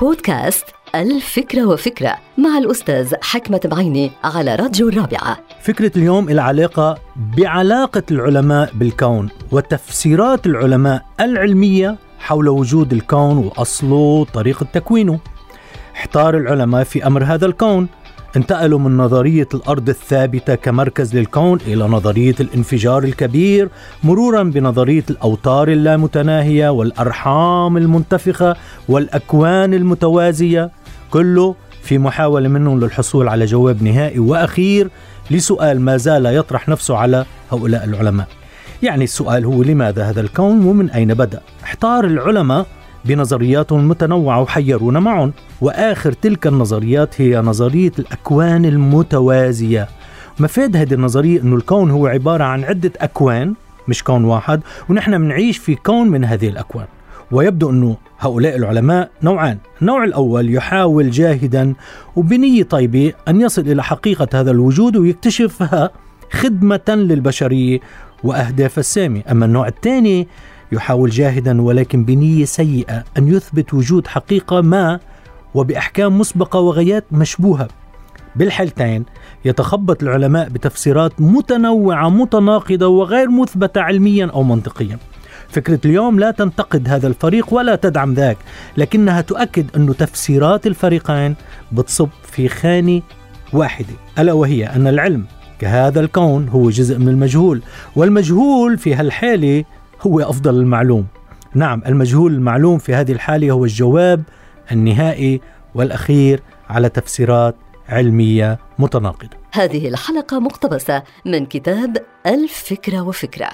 بودكاست الفكرة وفكرة مع الأستاذ حكمة بعيني على راديو الرابعة. فكرة اليوم العلاقة بعلاقة العلماء بالكون وتفسيرات العلماء العلمية حول وجود الكون وأصله وطريقة تكوينه. احتار العلماء في أمر هذا الكون انتقلوا من نظرية الأرض الثابتة كمركز للكون إلى نظرية الانفجار الكبير مرورا بنظرية الأوتار اللامتناهية والأرحام المنتفخة والأكوان المتوازية. كله في محاولة منهم للحصول على جواب نهائي وأخير لسؤال ما زال يطرح نفسه على هؤلاء العلماء. يعني السؤال هو لماذا هذا الكون ومن أين بدأ؟ احتار العلماء بنظرياتهم المتنوعة وحيرونا معهم وآخر تلك النظريات هي نظرية الأكوان المتوازية. مفاد هذه النظرية أنه الكون هو عبارة عن عدة أكوان مش كون واحد ونحن بنعيش في كون من هذه الأكوان. ويبدو أنه هؤلاء العلماء نوعان. النوع الأول يحاول جاهدا وبنية طيبة أن يصل إلى حقيقة هذا الوجود ويكتشفها خدمة للبشرية وأهداف السامي أما النوع الثاني يحاول جاهدا ولكن بنية سيئة أن يثبت وجود حقيقة ما وبأحكام مسبقة وغايات مشبوهة. بالحالتين يتخبط العلماء بتفسيرات متنوعة متناقضة وغير مثبتة علميا أو منطقيا. فكرة اليوم لا تنتقد هذا الفريق ولا تدعم ذاك لكنها تؤكد أن تفسيرات الفريقين بتصب في خانة واحدة. ألا وهي أن العلم كهذا الكون هو جزء من المجهول والمجهول في هالحالة هو أفضل المعلوم. نعم المجهول المعلوم في هذه الحالة هو الجواب النهائي والأخير على تفسيرات علمية متناقضة. هذه الحلقة مقتبسة من كتاب الفكرة وفكرة.